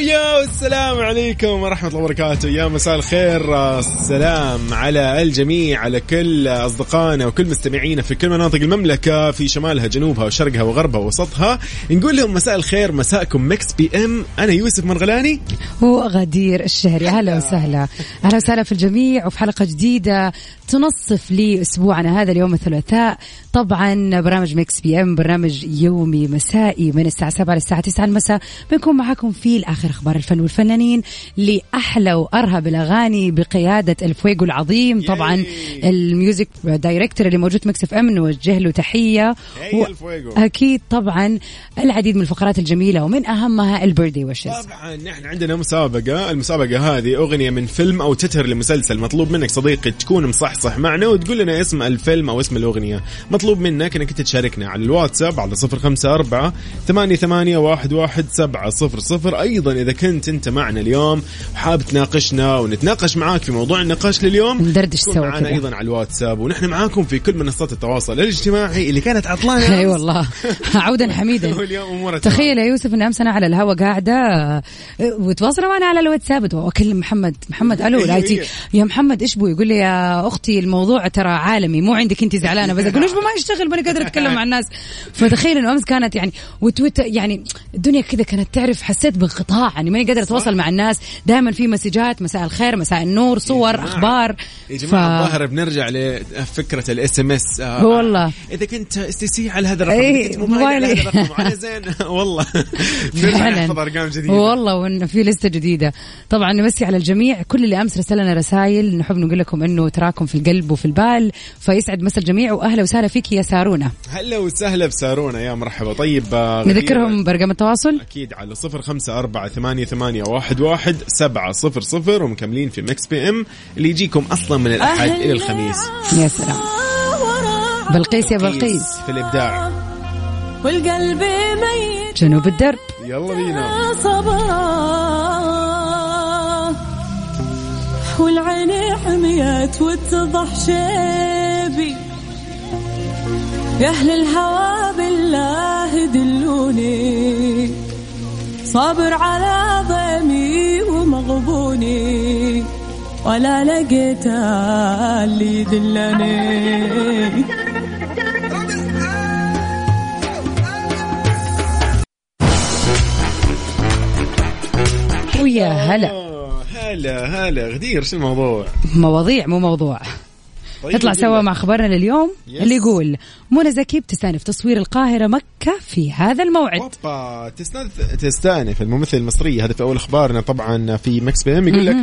Yo السلام عليكم ورحمة الله وبركاته. يا مساء الخير. السلام على الجميع على كل أصدقائنا وكل مستمعينا في كل مناطق المملكة في شمالها جنوبها وشرقها وغربها ووسطها. نقول لهم مساء الخير مساءكم Mix PM. أنا يوسف مرغلاني. وغدير الشهري. أهلا وسهلا. أهلا وسهلا في الجميع وفي حلقة جديدة تنصف لي أسبوعنا هذا اليوم الثلاثاء. طبعا برنامج Mix PM برنامج يومي مسائي من الساعة 7 للساعة 9 المساء. بنكون معاكم في آخر أخبار الفن والفنانين لأحلى وأرهب الأغاني بقيادة الفويجو العظيم. طبعا ال music director اللي موجود Mix FM نوجه له تحية. الفويجو. أكيد طبعا العديد من الفقرات الجميلة ومن أهمها ال birthday wishes طبعا نحن عندنا مسابقة. المسابقة هذه أغنية من فيلم أو تتر لمسلسل مطلوب منك صديقي تكون مصحصح معنا وتقول لنا اسم الفيلم أو اسم الأغنية. مطلوب منك أنك تشاركنا على الواتساب على صفر خمسة أربعة ثمانية ثمانية واحد واحد سبعة صفر صفر. أيضا إذا كنت أنت معنا اليوم وحاب تناقشنا ونتناقش معاك في موضوع النقاش لليوم ندردش سوا معنا كذا. أيضا على الواتساب ونحن معاكم في كل منصات التواصل الاجتماعي اللي كانت عطلانة أي والله. عودا حميدا. تخيل يا يوسف إن امس أنا على الهوا قاعدة آه، وتواصل معنا على الواتساب واكلم محمد. محمد ألو أيوة، لايتي أيوة. يا محمد إيش بو يقول لي يا أختي الموضوع ترى عالمي مو عندك أنت زعلانة بس؟ أقول إيش ما يشتغل ماني قادره أتكلم مع الناس. فتخيل إنه أمس كانت يعني و tweet يعني الدنيا كذا كانت تعرف حسيت بانقطاع. يعني ماني قادرة أتواصل مع الناس. دائما في مسجات مساء الخير مساء النور صور جماعة. أخبار. يا جماعة الظاهر بنرجع لفكرة ال SMS والله. إذا كنت STC على هذا الرقم إيه، على هذا موبايلي. الرقم وعلى زين. والله. نحفظ ارقام جديده والله وانه في لستة جديدة. طبعا نمسي على الجميع. كل اللي أمس رسل لنا رسائل نحب نقول لكم إنه تراكم في القلب وفي البال. فيسعد مسا الجميع واهلا وسهلا فيك يا سارونا. هلا وسهلا بسارونا يا مرحبا. طيب آه، نذكرهم برقم التواصل. أكيد على صفر خمسة أربعة ثمانية, ثمانية واحد, واحد سبعة صفر صفر ومكملين في Mix PM اللي يجيكم أصلا من الأحد إلى الخميس. يا سلام. بلقيس يا بلقيس في الإبداع. والقلب ميت. جنوب الدرب. يلا بينا. صبرا والعين حميت واتضح شيبي يا أهل الهوى بالله دلوني. صابر على ضيمي ومغبوني ولا لقيت اللي يدلني. ويا هلا. هلا هلا. غدير شو الموضوع؟ مواضيع مو موضوع. طيب نطلع سوا. مع خبرنا لليوم yes. اللي يقول منى زكي بتستأنف تصوير القاهرة مكة في هذا الموعد اوبا تستانف تستأنف الممثل المصرية هذا في أول أخبارنا طبعا في Mix PM يقول لك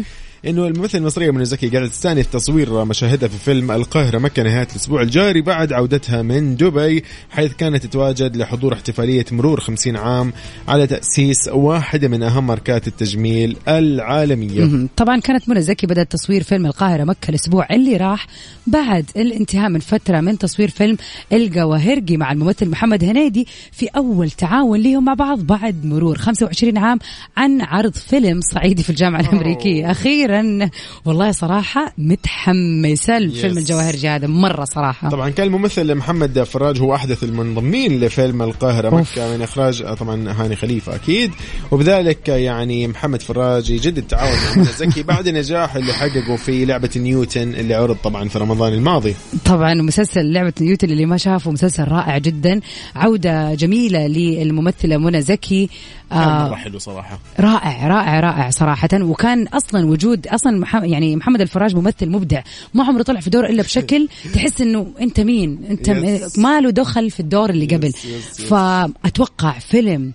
إنه الممثل المصرية منى زكي قاعدة تستانف تصوير مشاهدها في فيلم القاهرة مكة نهاية الأسبوع الجاري بعد عودتها من دبي حيث كانت تتواجد لحضور احتفالية مرور 50 عام على تأسيس واحدة من أهم ماركات التجميل العالمية. مهم. طبعا كانت منى زكي بدأت تصوير فيلم القاهرة مكة الأسبوع اللي راح بعد الانتهاء من فترة من تصوير فيلم القواهرجي مع الممثل محمد هنيدي في أول تعاون لهم مع بعض بعد مرور 25 عام عن عرض فيلم صعيدي في الجامعة الأمريكية. والله صراحة متحمسة لفيلم. الجواهرجي هذا مرة صراحة. طبعا كان الممثل محمد فراج هو أحدث المنضمين لفيلم القاهرة. مكة من إخراج آه، طبعا هاني خليفة أكيد. وبذلك يعني محمد فراج يجدد التعاون مع زكي بعد النجاح اللي حققه في لعبة نيوتن اللي عرض طبعا في رمضان الماضي. طبعا مسلسل لعبة نيوتن اللي ما شافه مسلسل رائع جدا. عودة جميلة للممثلة منى زكي. كان آه، مرة حلو صراحة. رائع رائع رائع صراحة. وكان أصلا وجود أصلا مح- يعني محمد الفراج ممثل مبدع ما عمره طلع في دور إلا بشكل تحس إنه أنت مين؟ أنت Yes. ما له دخل في الدور اللي قبل. yes, yes. فأتوقع فيلم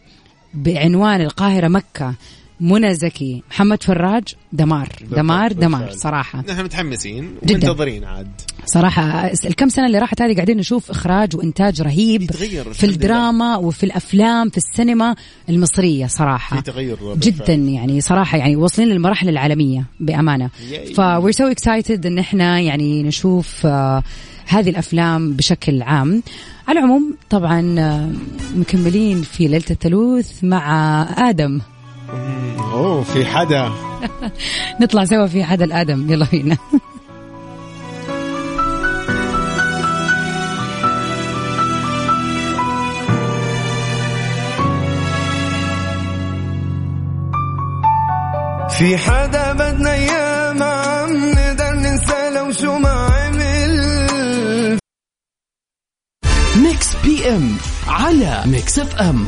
بعنوان القاهرة مكة منى زكي محمد فراج دمار دمار دمار. صراحة نحن متحمسين. ومنتظرين عاد صراحة الكم سنة اللي راحت هذه قاعدين نشوف إخراج وإنتاج رهيب في. الدراما وفي الأفلام في السينما المصرية صراحة في تغير بالفعل. جدا يعني صراحة يعني واصلين للمراحل العالمية بأمانة ياي. ف we're so excited إن إحنا يعني نشوف آه هذه الأفلام بشكل عام على العموم طبعا آه، مكملين في ليلة الثلوث مع آدم أوه في حدا. نطلع سوا في حدا الآدم. يلا بينا. في حدا بدنا إياه ما عم نقدر ننسى لو شو ما عمل. Mix PM على Mix FM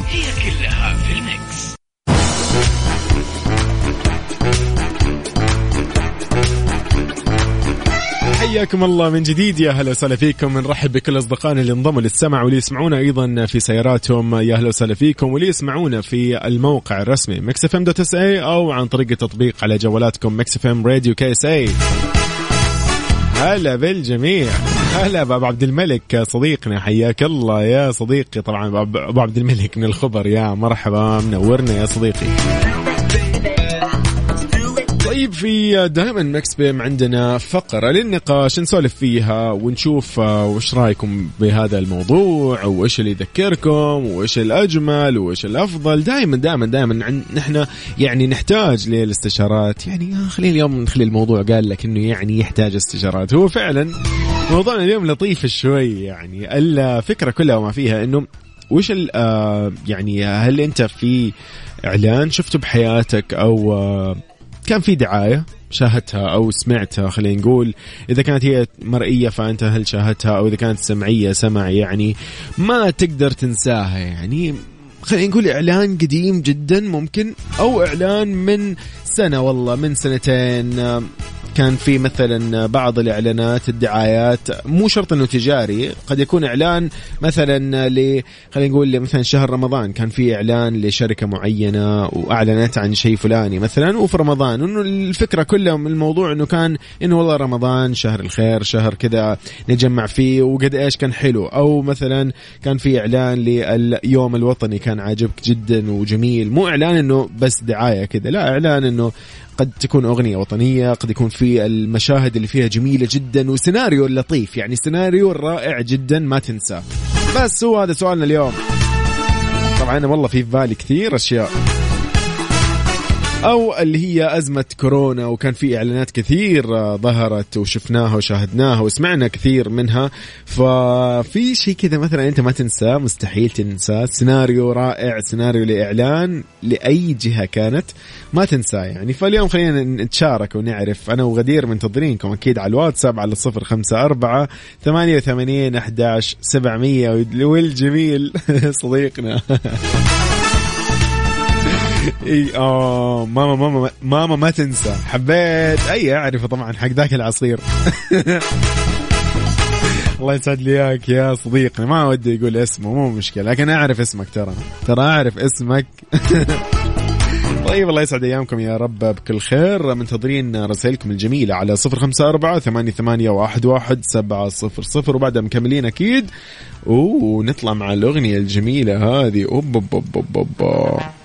حياكم الله من جديد. يا هلا وسهلا فيكم. نرحب بكل أصدقائنا اللي انضموا للسمع واللي يسمعونا أيضا في سياراتهم. يا هلا وسهلا فيكم. واللي يسمعونا في الموقع الرسمي Mix FM dot SA أو عن طريق التطبيق على جوالاتكم Mix FM Radio KSA هلا بالجميع. هلا بأبو عبد الملك صديقنا. حياك الله يا صديقي. طبعا أبو عبد الملك من الخبر. يا مرحبا. منورنا يا صديقي. طيب في دائما مكس بيم عندنا فقرة للنقاش نسولف فيها ونشوف آه، وش رأيكم بهذا الموضوع وإيش اللي يذكركم وإيش الأجمل وإيش الأفضل؟ دائما دائما دائما نحن يعني نحتاج للاستشارات. يعني آه، خلينا اليوم نخلي الموضوع قال لك إنه يعني يحتاج استشارات. هو فعلا موضوعنا اليوم لطيف شوي يعني. الفكرة كلها وما فيها إنه وش آه، يعني هل أنت في إعلان شفته بحياتك أو كان في دعاية شاهدتها أو سمعتها خلينا نقول. إذا كانت هي مرئية فأنت هل شاهدتها؟ أو إذا كانت سمعية سمع يعني ما تقدر تنساها يعني. خلينا نقول إعلان قديم جدا ممكن أو إعلان من سنة والله من سنتين. كان في مثلا بعض الإعلانات الدعايات مو شرط إنه تجاري قد يكون إعلان مثلا ل خلينا نقول مثلا شهر رمضان كان في إعلان لشركة معينة وأعلنت عن شيء فلاني مثلا وفي رمضان. إنه الفكرة كلها من الموضوع إنه كان إنه والله رمضان شهر الخير شهر كذا نجمع فيه وقد إيش كان حلو. أو مثلا كان في إعلان لليوم الوطني كان عاجبك جدا وجميل. مو إعلان إنه بس دعاية كذا لا إعلان إنه قد تكون أغنية وطنية قد يكون في المشاهد اللي فيها جميلة جدا وسيناريو لطيف يعني سيناريو رائع جدا ما تنساه بس هو هذا سؤالنا اليوم. طبعا أنا والله في بالي كثير أشياء. أو اللي هي أزمة كورونا وكان في إعلانات كثير آه، ظهرت وشفناها وشاهدناها وسمعنا كثير منها. ففي شيء كذا مثلا أنت ما تنساه مستحيل تنساه. سيناريو رائع سيناريو لإعلان لأي جهة كانت ما تنساه يعني. فاليوم خلينا نتشارك ونعرف. أنا وغدير منتظرينكم أكيد على الواتساب على الصفر خمسة أربعة ثمانية وثمانين أحداش سبعمية. والجميل صديقنا. إي آه ماما ماما ماما ما تنسى. حبيت. أي أعرفه طبعا حق ذاك العصير. الله يسعد لي إياك يا صديقي. ما ودي يقول اسمه مو مشكلة لكن أعرف اسمك ترى. ترى أعرف اسمك. طيب الله يسعد أيامكم يا رب بكل خير. منتظرين رسائلكم الجميلة على صفر خمسة أربعة ثمانية ثمانية واحد واحد سبعة صفر صفر وبعدها مكملين أكيد. ونطلع مع الأغنية الجميلة هذه. أوب أوب أوب أوب, أوب.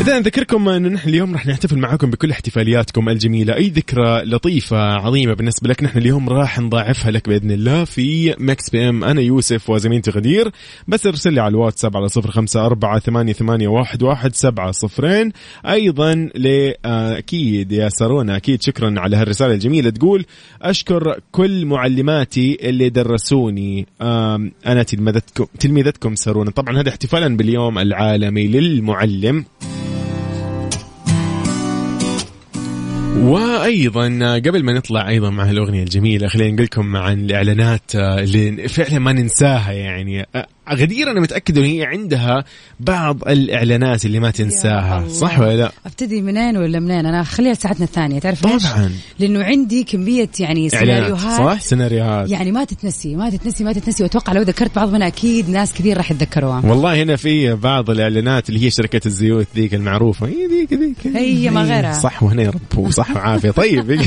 إذا نذكركم أن نحن اليوم راح نحتفل معكم بكل احتفالياتكم الجميلة. أي ذكرى لطيفة عظيمة بالنسبة لك نحن اليوم راح نضاعفها لك بإذن الله في Mix PM. أنا يوسف وزميلتي غدير. بس ارسل لي على الواتساب على صفر خمسة أربعة ثمانية, ثمانية واحد, واحد سبعة صفرين. أيضا أكيد يا سارونا أكيد شكرا على هالرسالة الجميلة تقول أشكر كل معلماتي اللي درسوني. أنا تلمذتكم تلميذتكم سارونا. طبعا هذا احتفالا باليوم العالمي للمعلم. وأيضا قبل ما نطلع أيضا مع الأغنية الجميلة خلينا نقول لكم عن الإعلانات اللي فعلا ما ننساها يعني. غدير أنا متأكد ان هي عندها بعض الإعلانات اللي ما تنساها. صح ولا لا؟ أبتدي منين ولا منين أنا خليها ساعتنا الثانية تعرف ليش؟ طبعاً. لأنه عندي كمية يعني سيناريوهات صح؟ سيناريوهات يعني ما تتنسي ما تتنسي ما تتنسي وأتوقع لو ذكرت بعض منها أكيد ناس كثير راح يتذكروها والله هنا في بعض الإعلانات اللي هي شركة الزيوت ذيك المعروفة هي ذيك ذيك هي ما غيرها. صح وهنا يا رب وصح وعافية طيب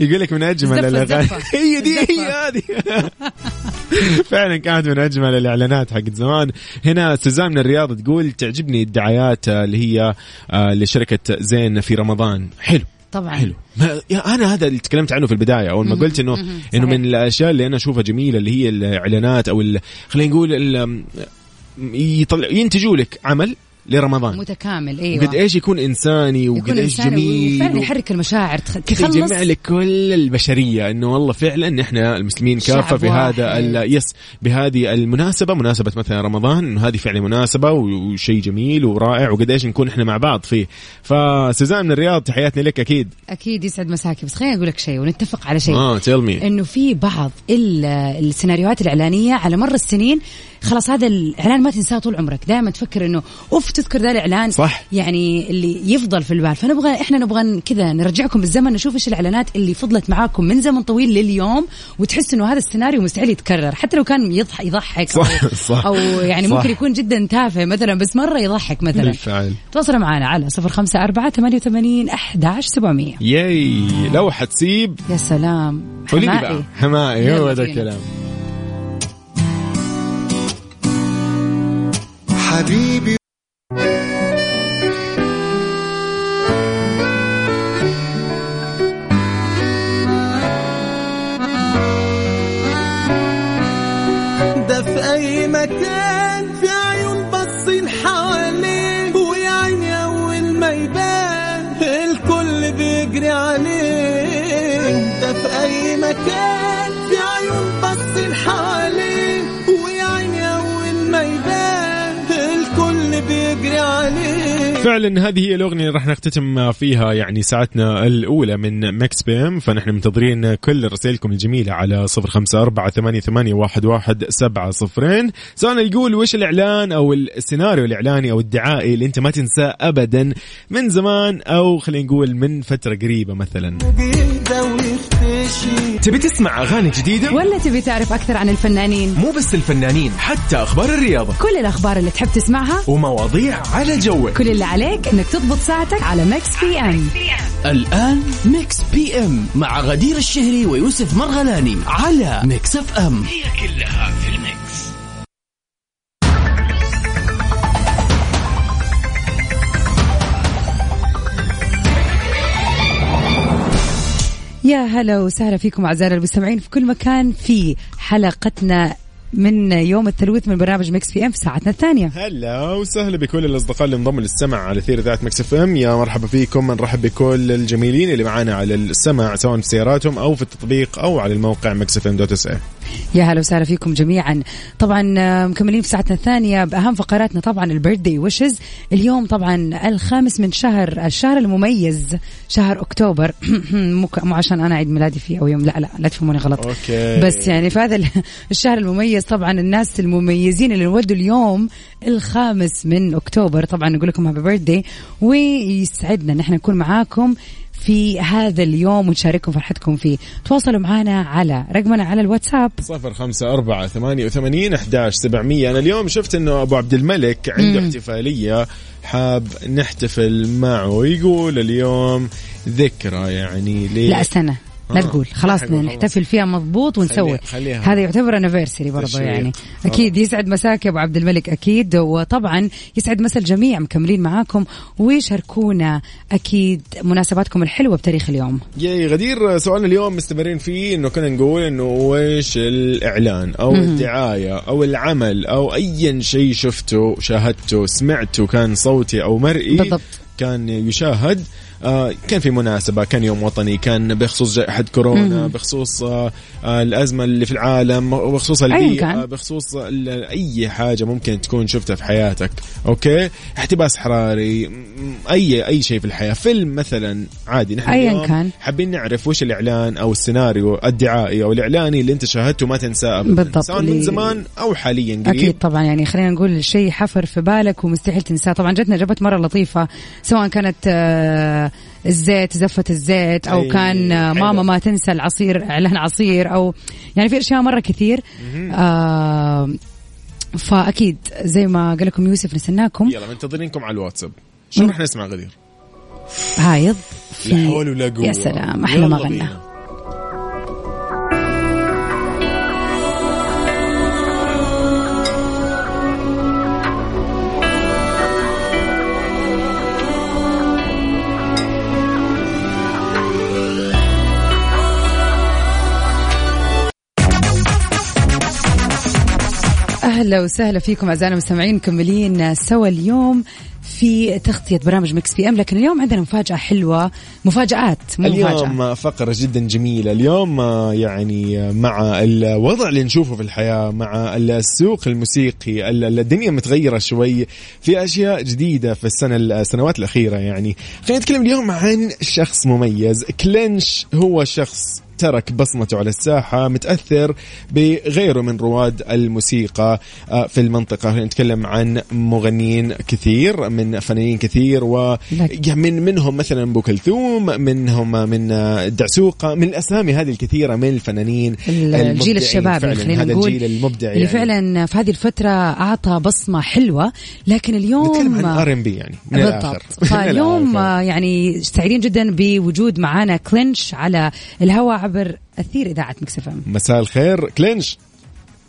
يقول لك من أجمل الأغاني. هي دي هي هذه فعلا كانت من أجمل الإعلانات حق زمان. هنا سوزان من الرياض تقول تعجبني الدعايات اللي هي آه، لشركة زين في رمضان. حلو. طبعا. حلو. ما أنا هذا اللي تكلمت عنه في البداية. أول ما قلت إنه إنه من الأشياء اللي أنا أشوفها جميلة اللي هي الإعلانات أو خلينا نقول يطلع ينتجوا لك عمل لرمضان. متكامل أيوه. قد إيش يكون إنساني وقد إيش جميل وفعلا يحرك المشاعر تخلص. يجمع لك كل البشرية إنه والله فعلا إحنا المسلمين كافه شعب في هذا واحد. ال- يس بهذه المناسبة مناسبة مثلا رمضان إنه هذه فعلا مناسبة وشيء جميل ورائع وقد إيش نكون إحنا مع بعض فيه. فسوزان من الرياض تحياتنا لك أكيد. أكيد يسعد مساكي بس خليني أقول لك شيء ونتفق على شيء. آه تيل مي إنه في بعض ال- السيناريوهات الإعلانية على مر السنين خلاص هذا الإعلان ما تنساه طول عمرك دائما تفكر إنه أوف تذكر ذا الإعلان صح. يعني اللي يفضل في البال فنبغى إحنا نبغى كذا نرجعكم بالزمن نشوف إيش الإعلانات اللي فضلت معاكم من زمن طويل لليوم وتحس إنه هذا السيناريو مستحيل يتكرر حتى لو كان يضح يضحك صح، أو, صح. أو يعني صح. ممكن يكون جدا تافه مثلا بس مرة يضحك مثلا بالفعل تواصلوا معنا على صفر خمسة أربعة ثمانية وثمانين أحداش سبعمية ياي لو حتسيب يا سلام قولي لي حمائي. بقى حمائي هو بينا. الكلام حبيبي فعلا هذه هي الأغنية اللي راح نختتم فيها يعني ساعتنا الأولى من Mix PM. فنحن منتظرين كل رسائلكم الجميلة على صفر خمسة أربعة ثمانية, ثمانية واحد, واحد سبعة صفرين. سواء يقول وش الإعلان أو السيناريو الإعلاني أو الدعائي اللي أنت ما تنساه ابدا من زمان أو خلينا نقول من فترة قريبة مثلا؟ تبي تسمع أغاني جديدة؟ ولا تبي تعرف أكثر عن الفنانين؟ مو بس الفنانين حتى أخبار الرياضة. كل الأخبار اللي تحب تسمعها؟ ومواضيع على جوك. كل اللي عليك إنك تضبط ساعتك على Mix PM الآن Mix PM مع غدير الشهري ويوسف مرغلاني على Mix FM هي كلها في ال mix يا هلا وسهلا فيكم اعزائنا المستمعين في كل مكان في حلقتنا من يوم الثلاث من برنامج ميكس بي إم في ساعتنا الثانية. هلا وسهلا بكل الأصدقاء اللي انضموا للسمع على أثير إذاعة Mix FM. يا مرحبا فيكم. نرحب بكل الجميلين اللي معانا على السمع سواء في سياراتهم أو في التطبيق أو على الموقع Mix FM dot SA يا هلا وسهلا فيكم جميعا. طبعا آه، مكملين في ساعتنا الثانية بأهم فقراتنا طبعا ال birthday wishes اليوم طبعا الخامس من شهر الشهر المميز شهر أكتوبر. مو عشان أنا عيد ميلادي فيه أو يوم لا لا لا تفهموني غلط. okay. بس يعني في هذا ال- الشهر المميز طبعا الناس المميزين اللي انولدوا اليوم الخامس من أكتوبر. طبعا نقول لكم happy birthday ويسعدنا. ان إحنا نكون معاكم في هذا اليوم ونشارككم فرحتكم فيه. تواصلوا معنا على رقمنا على الواتساب. صفر خمسة أربعة ثمانية وثمانين أحداش سبعمية. أنا اليوم شفت أنه أبو عبد الملك عنده مم. احتفالية حاب نحتفل معه. يقول اليوم ذكرى يعني ليه لا استنى. لا آه. تقول خلاص. نحتفل فيها مضبوط ونسوي. هذا يعتبر انيفرساري برضه. يعني. أكيد يسعد مساك يا أبو عبد الملك أكيد وطبعا يسعد مسا الجميع مكملين معاكم ويشاركونا أكيد مناسباتكم الحلوة بتاريخ اليوم يا غدير سؤالنا اليوم مستمرين فيه إنه كنا نقول إنه وش الإعلان أو الدعاية أو العمل أو ايا شيء شفته شاهدته سمعته كان صوتي أو مرئي بالضبط. كان يشاهد كان في مناسبة كان يوم وطني كان بخصوص جائحة كورونا بخصوص آه آه الأزمة اللي في العالم بخصوص أيا البيئه. بخصوص أي حاجة ممكن تكون شفتها في حياتك. أوكي؟ احتباس حراري أي أي شيء في الحياة. فيلم مثلا عادي نحن اليوم كان. حابين نعرف وش الإعلان أو السيناريو الدعائي أو الإعلاني اللي أنت شاهدته ما تنساه بالضبط. سواء من زمان أو حاليا قريب. أكيد طبعا. يعني خلينا نقول شيء حفر في بالك ومستحيل تنساه. طبعا جتنا اجابات مرة لطيفة سواء كانت آه، الزيت زفة الزيت أو أي، كان حلو. ماما ما تنسى العصير إعلان عصير أو يعني في أشياء مرة كثير. آه فأكيد زي ما قال لكم يوسف نسناكم يلا منتظرينكم على الواتساب. شو رح نسمع غدير؟ هايض في لا حول ولا قوة. يا سلام أحلى ما غنى. أهلا وسهلا فيكم أعزائنا المستمعين مكملين سوا اليوم في تغطية برامج Mix PM. لكن اليوم عندنا مفاجأة حلوة مفاجآت مو اليوم فقرة جدا جميلة. اليوم يعني مع الوضع اللي نشوفه في الحياة مع السوق الموسيقي ال- الدنيا متغيرة شوي في أشياء جديدة في السنة السنوات الأخيرة يعني. خلينا نتكلم اليوم عن شخص مميز. كلينش هو شخص ترك بصمته على الساحة متأثر بغيره من رواد الموسيقى آه، في المنطقة نتكلم عن مغنيين كثير من فنانين كثير و لك. يعني من منهم مثلا أبو كلثوم منهم من آه، دعسوقة من الأسامي هذه الكثيرة من الفنانين الجيل فعلاً، خلينا هذا نقول الجيل المبدع اللي يعني. فعلا في هذه الفترة أعطى بصمة حلوة لكن اليوم نتكلم عن ار ام بي يعني من بالضبط فاليوم. آه، يعني سعيدين جدا بوجود معانا كلينش على الهواء عبر أثير إذاعة Mix FM مساء الخير. كلينش.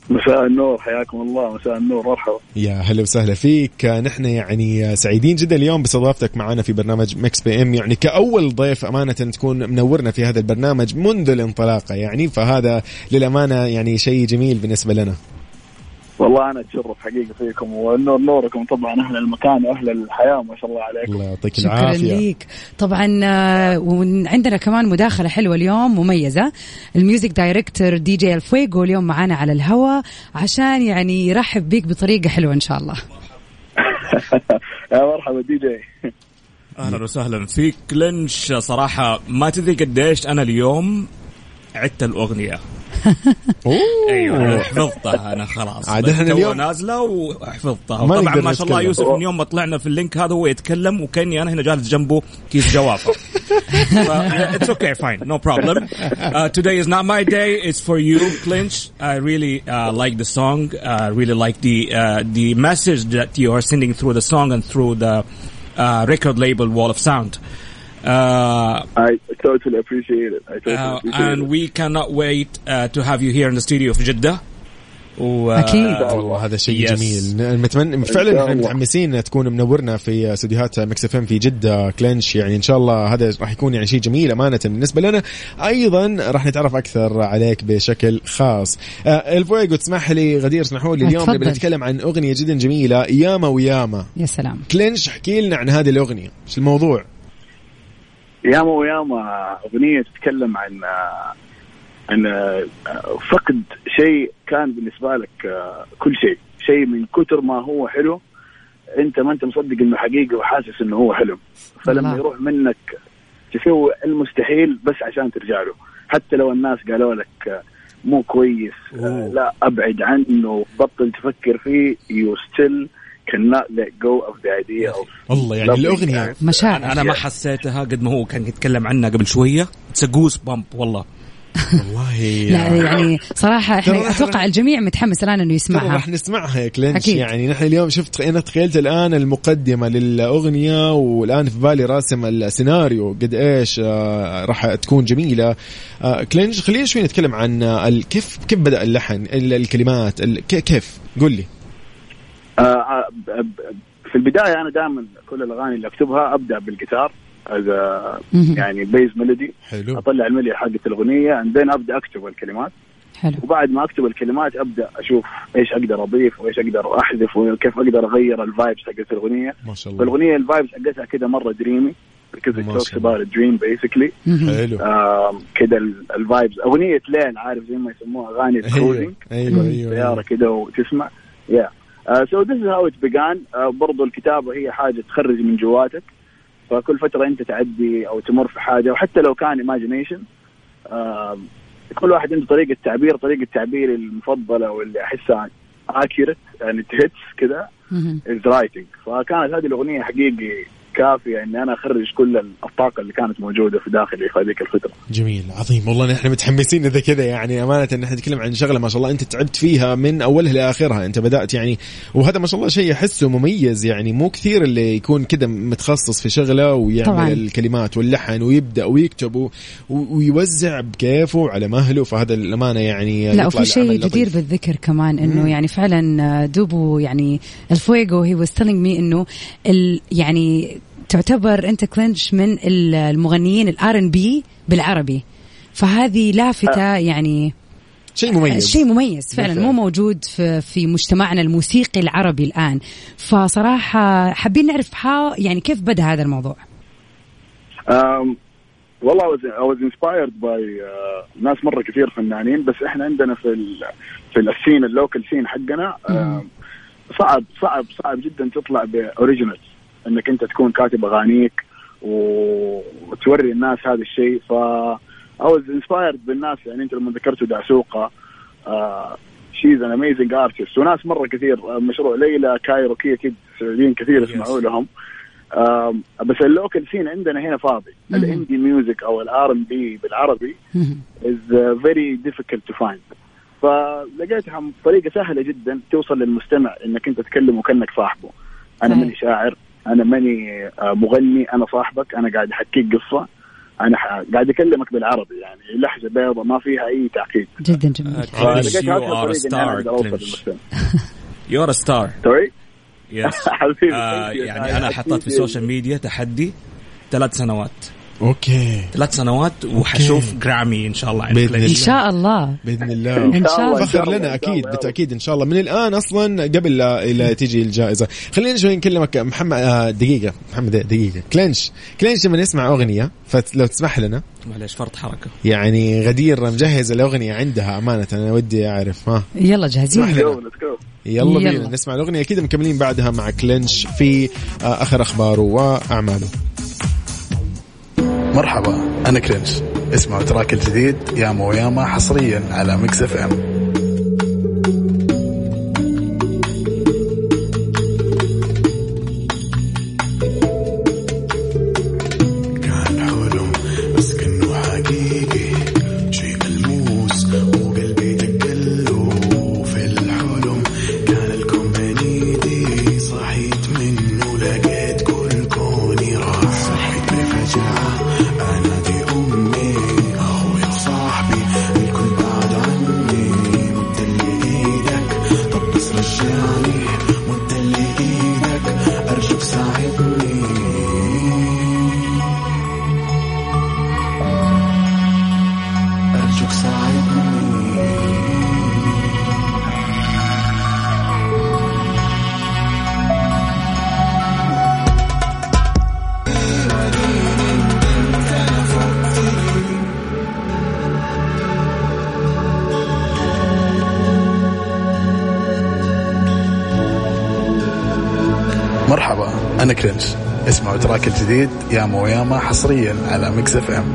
مساء النور حياكم الله. مساء النور مرحبا. يا هلا وسهلا فيك. نحن يعني سعيدين جدا اليوم باستضافتك معنا في برنامج Mix PM. يعني كأول ضيف أمانة تكون منورنا في هذا البرنامج منذ الانطلاقة يعني فهذا للأمانة يعني شيء جميل بالنسبة لنا. والله أنا أتشرف حقيقة فيكم والنور نوركم طبعا أهل المكان وأهل الحياة ما شاء الله عليكم. الله يعطيك شكرا العافية. ليك. طبعا آه، وعندنا كمان مداخلة حلوة اليوم مميزة. ال music director DJ الفويجو اليوم معانا على الهواء عشان يعني يرحب بيك بطريقة حلوة إن شاء الله. يا مرحبا دي جي. أهلا وسهلا فيك. كلينش صراحة ما تدري قديش أنا اليوم عدت الأغنية. أيوه أنا حفظتها أنا خلاص. عاد إحنا تو اليوم- نازلة وحفظتها. ما نقدر ما شاء الله. يوسف من يوم ما طلعنا في ال link هذا هو يتكلم وكأني أنا هنا جالس جنبه كيس جوافة. اتس أوكي فاين نو بروبلم today is not my day it's for you clinch. I really uh, like the song. I really like the uh, the message that you are sending through the song and through the uh, record label wall of sound. uh, I totally appreciate it. I totally uh, appreciate and it. we cannot wait uh, to have you here in the studio في جدة. و أكيد. والله هذا شيء Yes. جميل متمنى فعلا إحنا. متحمسين تكون منورنا في استديوهات Mix FM في جدة كلينش. يعني إن شاء الله هذا راح يكون يعني شيء جميل أمانة بالنسبة لنا. أيضا راح نتعرف أكثر عليك بشكل خاص. آه الفويجو تسمح لي غدير اسمحوا لي اليوم. نبي نتكلم عن أغنية جدا جميلة ياما وياما. يا سلام. كلينش احكي لنا عن هذه الأغنية. إيش الموضوع؟ ياما وياما أغنية تتكلم عن عن فقد شيء كان بالنسبة لك كل شيء شيء من كتر ما هو حلو أنت ما أنت مصدق إنه حقيقي وحاسس إنه هو حلو فلما الله. يروح منك تسوي المستحيل بس عشان ترجع له حتى لو الناس قالوا لك مو كويس أوه. لا أبعد عنه بطل تفكر فيه you still cannot let go of the idea of الله يعني الأغنية. مشاعر. أنا أنا ما حسيتها قد ما هو كان يتكلم عنها قبل شوية. it's goosebumps والله. والله لا يعني صراحة ترى إحنا أتوقع الجميع متحمس الآن إنه يسمعها. راح نسمعها يا كلينش أكيد. يعني. نحن اليوم شفت أنا تخيلت الآن المقدمة للأغنية والآن في بالي راسم السيناريو قد إيش آه راح تكون جميلة. آه كلينش خلينا شوي نتكلم عن آه كيف كيف بدأ اللحن ال- الكلمات ال- كي- كيف؟ قول لي. في البداية أنا دائما كل الأغاني اللي أكتبها أبدأ بالجيتار. يعني base melody حلو. أطلع ال melody حقت الأغنية and then أبدأ أكتب الكلمات. حلو. وبعد ما أكتب الكلمات أبدأ أشوف إيش أقدر أضيف وإيش أقدر أحذف وكيف أقدر أغير ال vibes حقت الأغنية. ما شاء الله. فالأغنية ال vibes حقتها كده مرة dreamy because it talks about a dream basically. حلو. كده ال vibes أغنية ليل عارف زي ما يسموها أغاني أيوه. ال cruising أيوه أيوه سيارة كده وتسمع. يا so that's how it began برضو الكتابه هي حاجة تخرج من جواتك. فكل فترة أنت تعدي أو تمر في حاجة وحتى لو كان imagination كل واحد عنده طريقة تعبير طريقة تعبيري المفضلة واللي أحسها accurate يعني that's مهم. is writing فكانت هذه الأغنية حقيقي كافية إني أنا أخرج كل الطاقه اللي كانت موجودة في داخلي في هذيك الفترة. جميل عظيم. والله نحن متحمسين اذا كذا يعني. أمانة نحن نتكلم عن شغلة ما شاء الله أنت تعبت فيها من أولها لاخرها أنت بدأت يعني وهذا ما شاء الله شيء أحسه مميز يعني. مو كثير اللي يكون كذا متخصص في شغلة ويعمل طبعاً. الكلمات واللحن ويبدأ ويكتب و- ويوزع بكيفه على مهله. فهذا الأمانة يعني لا وفي شيء جدير لطيف. بالذكر كمان إنه يعني فعلا دوبو يعني الفويجو هي was telling me إنه ال يعني تعتبر انت كلينش من ال- المغنيين ال R&B بالعربي. فهذه لافتة يعني شيء مميز. شيء مميز فعلا. مو موجود في, في مجتمعنا الموسيقي العربي الآن. فصراحة حابين نعرف يعني كيف بدأ هذا الموضوع؟ Um, والله I was, I was inspired by uh, ناس مرة كثير فنانين بس إحنا عندنا في ال في ال scene ال local scene حقنا uh, صعب صعب صعب جدا تطلع ب original إنك أنت تكون كاتب أغانيك وتوري الناس هذا الشيء. ف I was inspired بالناس يعني أنت لما ذكرتوا دعسوقة she's an amazing artist وناس مرة كثير آه، مشروع ليلى كايروكي أكيد سعوديين كثير يسمعوا لهم. آم، بس ال local scene عندنا هنا فاضي. ال indie music أو ال R&B بالعربي uh, very difficult to find. فلقيتها طريقة سهلة جدا توصل للمستمع إنك أنت تكلمه كأنك صاحبه. أنا. ماني شاعر. أنا ماني آه، مغني أنا صاحبك أنا قاعد أحكيك قصة أنا ح- قاعد أكلمك بالعربي يعني لهجه بيضاء ما فيها أي تعقيد جدا جميل a star. Sorry؟ Yes. حبيبي you. يعني أنا حطيت في السوشيال ميديا تحدي ثلاث سنوات okay. ثلاث سنوات وحشوف Grammy إن شاء الله بإذن كلينش. إن شاء الله. بإذن الله. إن شاء الله. فخر الله، لنا أكيد الله. بالتأكيد إن شاء الله. من الآن أصلا قبل لا, تيجي الجائزة. خلينا شوي نكلمك محمد آه، دقيقة. محمد دقيقة. كلينش. كلينش لما نسمع أغنية فلو تسمح لنا. معلش فرط حركة. يعني غدير مجهز الأغنية عندها أمانة أنا ودي أعرف. ها. يلا جاهزين. يلا يلا. بينا نسمع الأغنية. أكيد مكملين بعدها مع كلينش في آه، آخر أخباره وأعماله. مرحبا أنا كلينش اسمعوا track الجديد ياما وياما حصريا على Mix FM. الجديد ياما وياما حصريا على Mix FM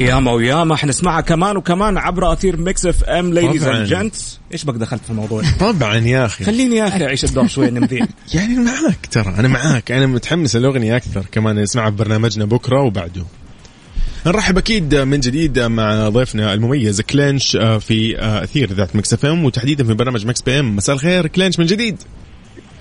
ياما وياما حنسمعها كمان وكمان عبر أثير Mix FM ladies. and gents إيش بك دخلت في الموضوع؟ طبعا يا أخي. خليني يا أخي أعيش الدور شوي نمذيع يعني معاك ترى أنا معاك. أنا متحمس الأغنية أكثر كمان نسمعها في برنامجنا بكرة وبعده. نرحب أكيد من جديد مع ضيفنا المميز كلينش آه، في آه، أثير ذات Mix FM وتحديدا في برنامج Mix PM مساء الخير كلينش من جديد.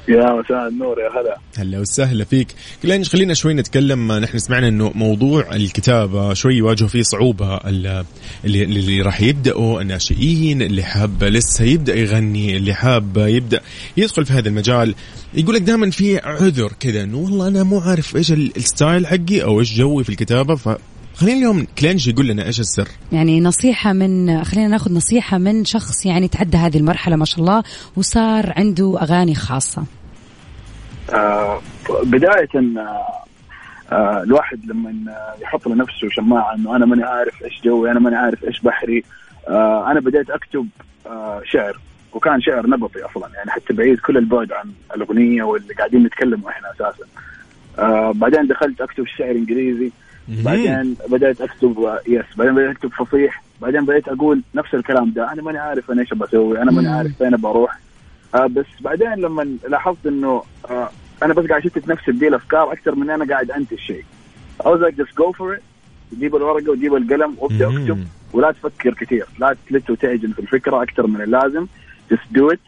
يا مساء النور يا هلا. هلا وسهلا فيك. كلينش خلينا شوي نتكلم. نحن سمعنا إنه موضوع الكتابه شوي يواجهوا فيه صعوبة ال- اللي, اللي راح يبدأوا الناشئين اللي حاب لسه يبدأ يغني اللي حاب يبدأ يدخل في هذا المجال. يقول لك دائما في عذر كذا إنه والله أنا مو عارف إيش ال- ال style حقي أو إيش جوي في الكتابة خلينا اليوم كلينش يقول لنا إيش السر؟ يعني نصيحة من خلينا ناخذ نصيحة من شخص يعني تعدى هذه المرحلة ما شاء الله وصار عنده أغاني خاصة. آه بداية آه آه الواحد لما آه، يحط لنفسه شماعة إنه أنا ماني عارف إيش جوي أنا ماني عارف إيش بحري آه أنا بديت أكتب آه شعر وكان شعر نبطي أصلا يعني حتى بعيد كل البعد عن الأغنية واللي قاعدين نتكلم إحنا أساسا. آه بعدين دخلت أكتب شعر إنجليزي بعدين بدأت أكتب آه، يس بعدين بدأت أكتب فصيح بعدين بديت أقول نفس الكلام ده. أنا ماني عارف أنا إيش بسوي أنا ماني. عارف فين بروح. آه بس بعدين لما لاحظت إنه آه أنا بس قاعد أشتت نفسي بدي الافكار أكثر من أنا قاعد أنتج شيء. I was like just go for it. جيب الورقة وجيب القلم وابدأ. أكتب. ولا تفكر كثير. لا تلت وتعجن في الفكرة أكثر من اللازم. Just do it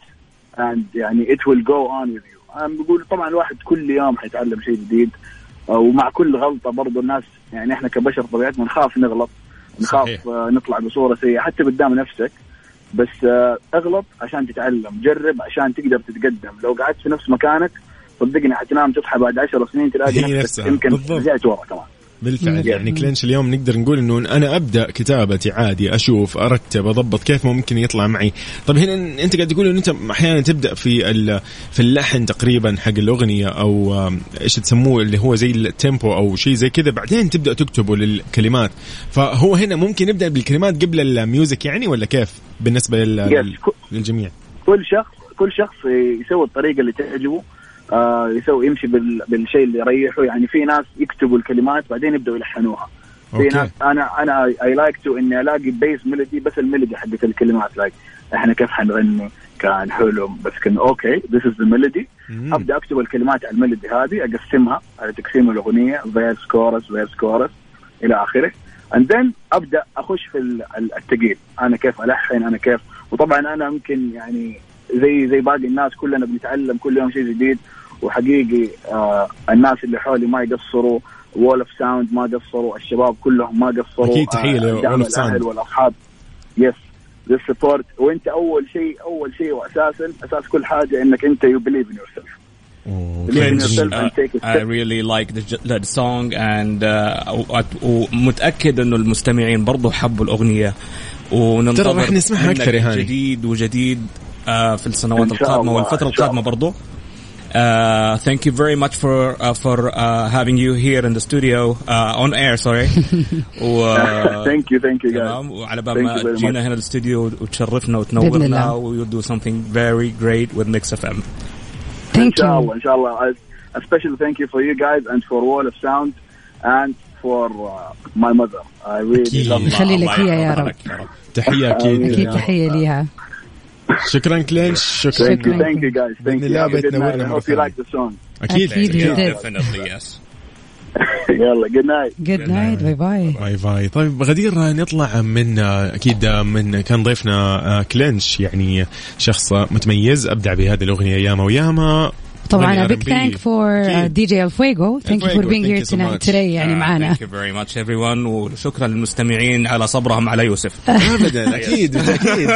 and يعني it will go on with you. أنا بقول طبعا الواحد كل يوم حيتعلم شيء جديد. آه، ومع كل غلطة برضو الناس يعني إحنا كبشر طبيعتنا نخاف نغلط نخاف صحيح. آه، نطلع بصورة سيئة حتى قدام نفسك بس آه، اغلط عشان تتعلم جرب عشان تقدر تتقدم لو قعدت في نفس مكانك صدقني حتنام تصحى بعد عشر سنين تلاقي نفسك. يمكن. رجعت ورا كمان بالفعل. يعني كلينش اليوم نقدر نقول إنه أنا أبدأ كتابتي عادي أشوف أرتب أضبط كيف ممكن يطلع معي. طب هنا أنت قاعد تقول إنه أنت أحيانا تبدأ في ال- في اللحن تقريبا حق الأغنية أو إيش تسموه اللي هو زي التيمبو أو شيء زي كذا بعدين تبدأ تكتبه للكلمات. فهو هنا ممكن نبدا بالكلمات قبل ال music يعني ولا كيف بالنسبة لل- للجميع؟ كل شخص كل شخص يسوي الطريقة اللي تعجبه. آه يسوي يمشي بال بالشيء اللي يريحه. يعني في ناس يكتبوا الكلمات بعدين يبدأوا يلحنوها. في. ناس أنا أنا I like to إني ألاقي base melody بس ال melody حقت الكلمات. like إحنا كيف حنغني؟ كان حلم بس كان okay this is the melody. أبدأ أكتب الكلمات على ال melody هذه أقسمها على تقسيم الأغنية verse chorus verse chorus إلى آخره. and then أبدأ أخش في ال- ال- التقيل أنا كيف ألحن؟ أنا كيف؟ وطبعا أنا يمكن يعني زي زي باقي الناس كلنا بنتعلم كل يوم شيء جديد وحقيقي آه الناس اللي حولي ما يقصروا Wall of Sound ما قصروا الشباب كلهم ما قصروا أكيد، تحية ل Wall دعم of Sound. الأهل والأصحاب. yes the support وأنت أول شيء أول شيء واساسا أساس كل حاجة إنك أنت you believe in yourself I really like the, the song and uh, ومتأكد إنه المستمعين برضو حبوا الأغنية. وننتظر ترى راح نسمعها أكثر يا هاني. جديد وجديد. في السنوات إن شاء القادمة الله، والفترة إن شاء القادمة برضو. Uh, thank you very much for uh, for uh, having you here in the studio uh, on air sorry. و ثانك يو ثانك يو تمام. وعلى بال Thank you ما very تجينا much. هنا الاستوديو وتشرفنا بإذن وتنورنا الله. و you'll do something very great with Mix FM إن ثانك شاء يو الله إن شاء الله. A special thank you for you guys and for wall of sound and for uh, my mother. I really أكيد. love خلي الله لك إياه يا يحفظها رب. لك يا رب تحية أكيد. أكيد تحية ليها. شكرا كلينش شكرا thank بإذن you الله Have a good بتنورنا song. أكيد. yes. يلا good night. جود نايت باي باي باي باي طيب غدير نطلع من أكيد من كان ضيفنا كلينش يعني شخص متميز أبدع بهذه الأغنية ياما وياما. طبعا a big R&B. thank for أكيد. دي جي الفويجو thank you for Fuego, being thank here you so tonight much. today يعني معانا Thank you very much everyone وشكرا للمستمعين على صبرهم على يوسف ابدا أكيد بالتاكيد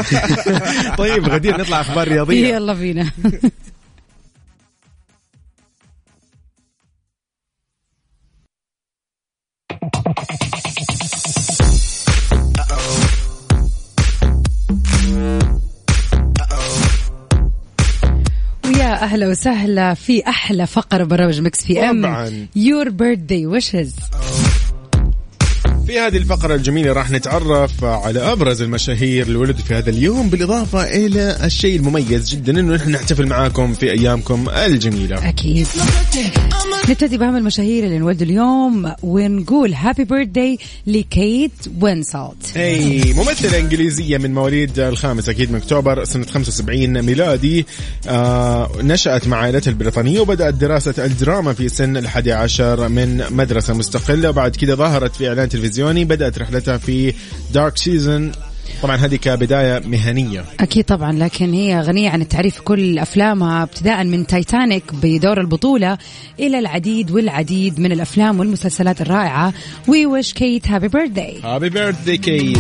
طيب غدير نطلع أخبار رياضية يلا بينا أهلا وسهلا في أحلى فقرة برامج مكس إف إم. طبعاً. your birthday wish ز في هذه الفقرة الجميلة راح نتعرف على أبرز المشاهير اللي ولدوا في هذا اليوم بالإضافة إلى الشيء المميز جدا إنه نحن نحتفل معاكم في أيامكم الجميلة. أكيد. نبتدي باهم المشاهير اللي انولدوا اليوم ونقول happy birthday ل Kate Winslet اي ممثلة إنجليزية من مواليد الخامس أكيد من أكتوبر سنة 75 ميلادي. آه نشأت مع عائلتها البريطانية وبدأت دراسة الدراما في سن الحادي عشر من مدرسة مستقلة. وبعد كده ظهرت في إعلان تلفزيوني بدأت رحلتها في Dark Season طبعا هذه كبداية مهنية. أكيد طبعا لكن هي غنيه عن التعريف في كل أفلامها ابتداء من تايتانيك بدور البطولة إلى العديد والعديد من الأفلام والمسلسلات الرائعة. we wish Kate happy birthday happy birthday Kate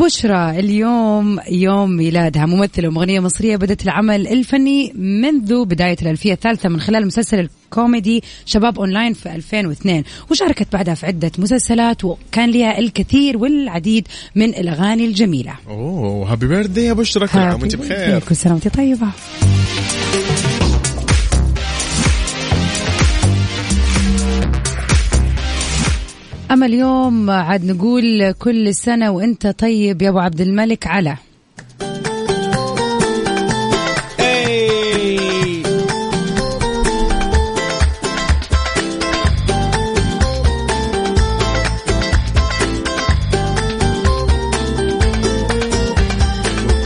بشرى اليوم يوم ميلادها. ممثلة ومغنية مصرية بدأت العمل الفني منذ بداية الألفية الثالثة من خلال مسلسل الكوميدي شباب أونلاين في 2002 وشاركت بعدها في عدة مسلسلات وكان لها الكثير والعديد من الأغاني الجميلة. أوه happy birthday يا بشرى كل عام وأنت بخير. كل سنة وأنت طيبة. أما اليوم عاد نقول كل سنة وإنت طيب يا أبو عبد الملك على.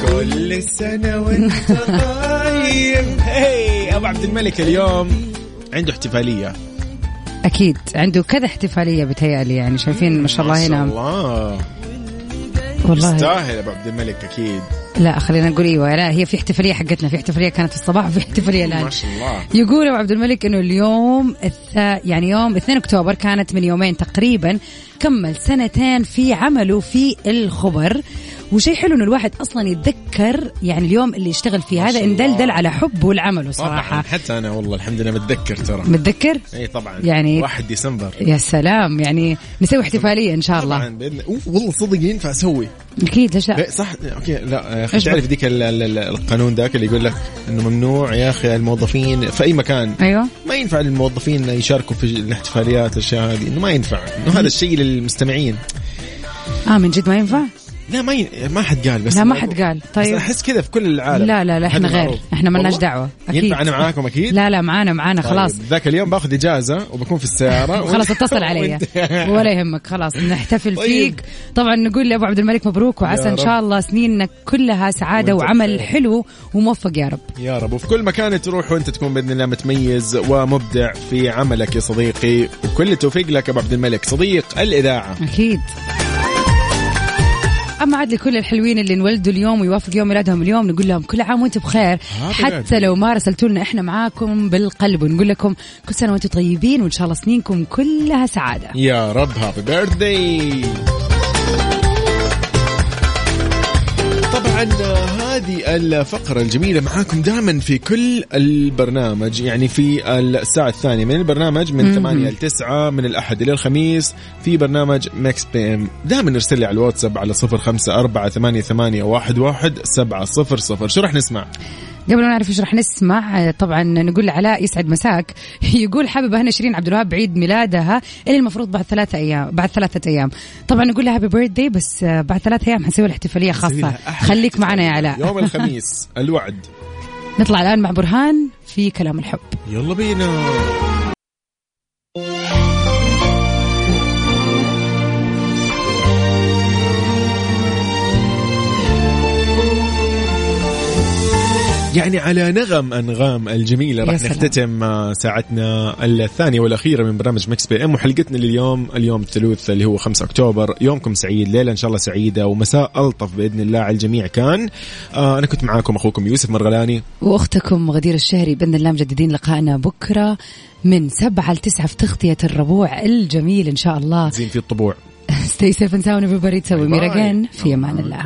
كل سنة وإنت طيب هي أبو عبد الملك اليوم عنده احتفالية أكيد. عنده كذا احتفالية بتهيألي يعني شايفين ما شاء الله ما شاء هنا. الله. والله. يستاهل أبو عبد الملك أكيد. لا خلينا نقول إيوه. لا هي في احتفالية حقتنا. في احتفالية كانت في الصباح وفي احتفالية الآن. ما شاء الله. يقول أبو عبد الملك إنه اليوم الثا يعني يوم 2 أكتوبر كانت من يومين تقريبا كمل سنتين في عمله في الخبر. وشيء حلو إنه الواحد أصلا يتذكر يعني اليوم اللي يشتغل فيه هذا ان الله. دلدل على حبه لعمله صراحة. طبعا حتى أنا والله الحمد لله متذكر ترى. متذكر؟ إي طبعا. يعني- 1 ديسمبر. يا سلام. يعني نسوي احتفالية إن شاء الله. طبعا بإذن والله صدق ينفع أسوي. أكيد ليش لا لا صح. okay لا تعرف ذيك ال- ال- ال- القانون ذاك اللي يقول لك إنه ممنوع يا أخي الموظفين في أي مكان. أيوه. ما ينفع الموظفين يشاركوا في الاحتفاليات الأشياء هذه. إنه ما ينفع. إنه هذا الشيء للمستمعين. آه من جد ما ينفع؟ لا ما ي... ما حد قال بس لا ما حد قال. طيب. أحس كذا في كل العالم. لا لا لا إحنا غير. معروف. إحنا ما لناش والله؟ دعوة أكيد. ينفع أنا معاكم أكيد؟ لا لا معانا معانا طيب، خلاص. ذاك اليوم باخذ إجازة وبكون في السيارة خلاص اتصل علي. ولا يهمك خلاص نحتفل طيب. فيك. طبعا نقول لأبو عبد الملك مبروك وعسى إن. شاء الله سنينك كلها سعادة وعمل. حلو وموفق يا رب. يا رب. وفي كل مكان تروح وأنت تكون بإذن الله متميز ومبدع في عملك يا صديقي. وكل التوفيق لك أبو عبد الملك صديق الإذاعة. أكيد. أما عاد لكل الحلوين اللي انولدوا اليوم ويوافق يوم ميلادهم اليوم نقول لهم كل عام وأنتم بخير. Happy حتى. لو ما رسلتوا لنا إحنا معاكم بالقلب. ونقول لكم كل سنة وأنتم طيبين وإن شاء الله سنينكم كلها سعادة. يا رب هابي بيرثدي طبعا هذه الفقرة الجميلة معاكم دائما في كل البرنامج يعني في الساعة الثانية من البرنامج من 8 ل 9 من الأحد إلى الخميس في برنامج مكس إف إم دائما ارسل لي على الواتساب على 054 88 11 700 شو راح نسمع؟ قبل ما نعرف إيش راح نسمع طبعا نقول لعلاء يسعد مساك. يقول حابب هنا شيرين عبد الوهاب بعيد ميلادها اللي المفروض بعد ثلاثة أيام بعد ثلاثة أيام. طبعا نقول لها happy birthday بس بعد ثلاثة أيام حنسوي لها احتفالية خاصة. خليك معنا يا علاء. يوم الخميس الوعد. نطلع الآن مع برهان في كلام الحب. يلا بينا. يعني على نغم أنغام الجميلة يا راح. نختتم آه، ساعتنا الثانية والأخيرة من برنامج مكس إف إم وحلقتنا لليوم اليوم الثلاث اللي هو 5 أكتوبر. يومكم سعيد ليلة إن شاء الله سعيدة ومساء ألطف بإذن الله على الجميع كان. آه أنا كنت معاكم أخوكم يوسف مرغلاني. وأختكم غدير الشهري بإذن الله مجددين لقائنا بكرة من سبعة لتسعة في تغطية الربوع الجميل إن شاء الله. زين في الطبوع. Stay safe and sound everybody. تسوي باي. ميرا في أمان الله.